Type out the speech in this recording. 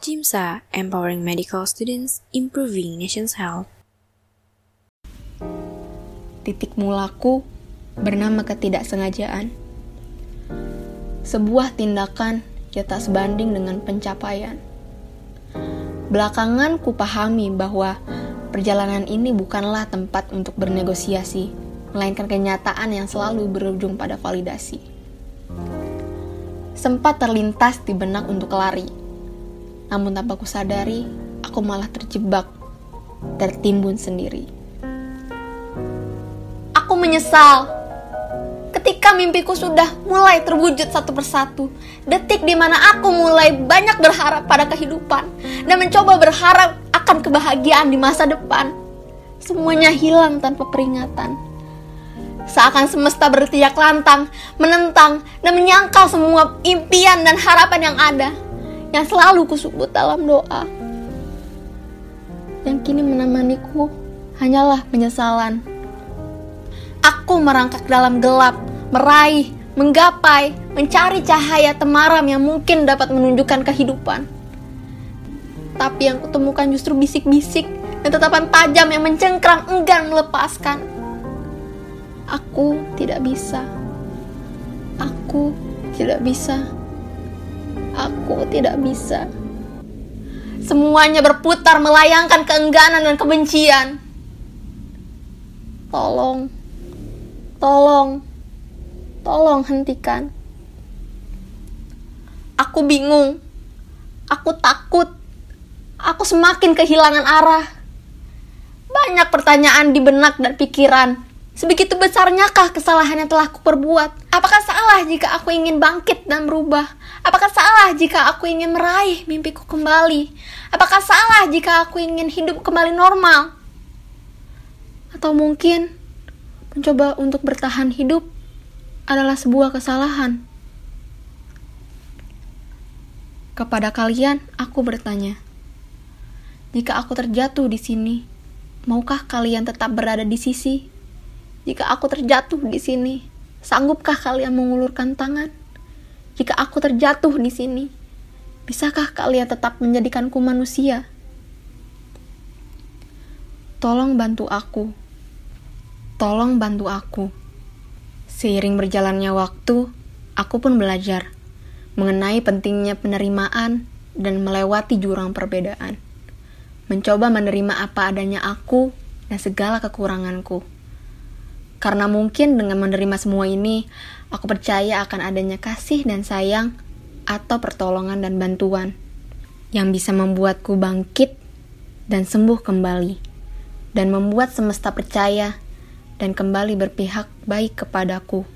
JIMSA, Empowering Medical Students, Improving Nation's Health. Titik mulaku bernama ketidaksengajaan. Sebuah tindakan yang tak sebanding dengan pencapaian. Belakangan ku pahami bahwa perjalanan ini bukanlah tempat untuk bernegosiasi, melainkan kenyataan yang selalu berujung pada validasi. Sempat terlintas di benak untuk lari, namun tanpa ku sadari, aku malah terjebak, tertimbun sendiri. Aku menyesal ketika mimpiku sudah mulai terwujud satu persatu. Detik di mana aku mulai banyak berharap pada kehidupan dan mencoba berharap akan kebahagiaan di masa depan. Semuanya hilang tanpa peringatan. Seakan semesta bertiak lantang, menentang, dan menyangkal semua impian dan harapan yang ada yang selalu kusebut dalam doa. Yang kini menemaniku hanyalah penyesalan. Aku merangkak dalam gelap, meraih, menggapai, mencari cahaya temaram yang mungkin dapat menunjukkan kehidupan. Tapi yang kutemukan justru bisik-bisik dan tetapan tajam yang mencengkram enggan melepaskan. Aku tidak bisa. Aku tidak bisa. Aku tidak bisa. Semuanya berputar melayangkan keengganan dan kebencian. Tolong, tolong, tolong hentikan. Aku bingung, aku takut, aku semakin kehilangan arah. Banyak pertanyaan di benak dan pikiran. Sebegitu besarnyakah kesalahan yang telah kuperbuat? Apakah salah jika aku ingin bangkit dan berubah? Apakah salah jika aku ingin meraih mimpiku kembali? Apakah salah jika aku ingin hidup kembali normal? Atau mungkin mencoba untuk bertahan hidup adalah sebuah kesalahan? Kepada kalian, aku bertanya, jika aku terjatuh di sini, maukah kalian tetap berada di sisi? Jika aku terjatuh di sini, sanggupkah kalian mengulurkan tangan? Jika aku terjatuh di sini, bisakah kalian tetap menjadikanku manusia? Tolong bantu aku. Tolong bantu aku. Seiring berjalannya waktu, aku pun belajar mengenai pentingnya penerimaan dan melewati jurang perbedaan. Mencoba menerima apa adanya aku dan segala kekuranganku. Karena mungkin dengan menerima semua ini, Aku percaya akan adanya kasih dan sayang atau pertolongan dan bantuan yang bisa membuatku bangkit dan sembuh kembali dan membuat semesta percaya dan kembali berpihak baik kepadaku.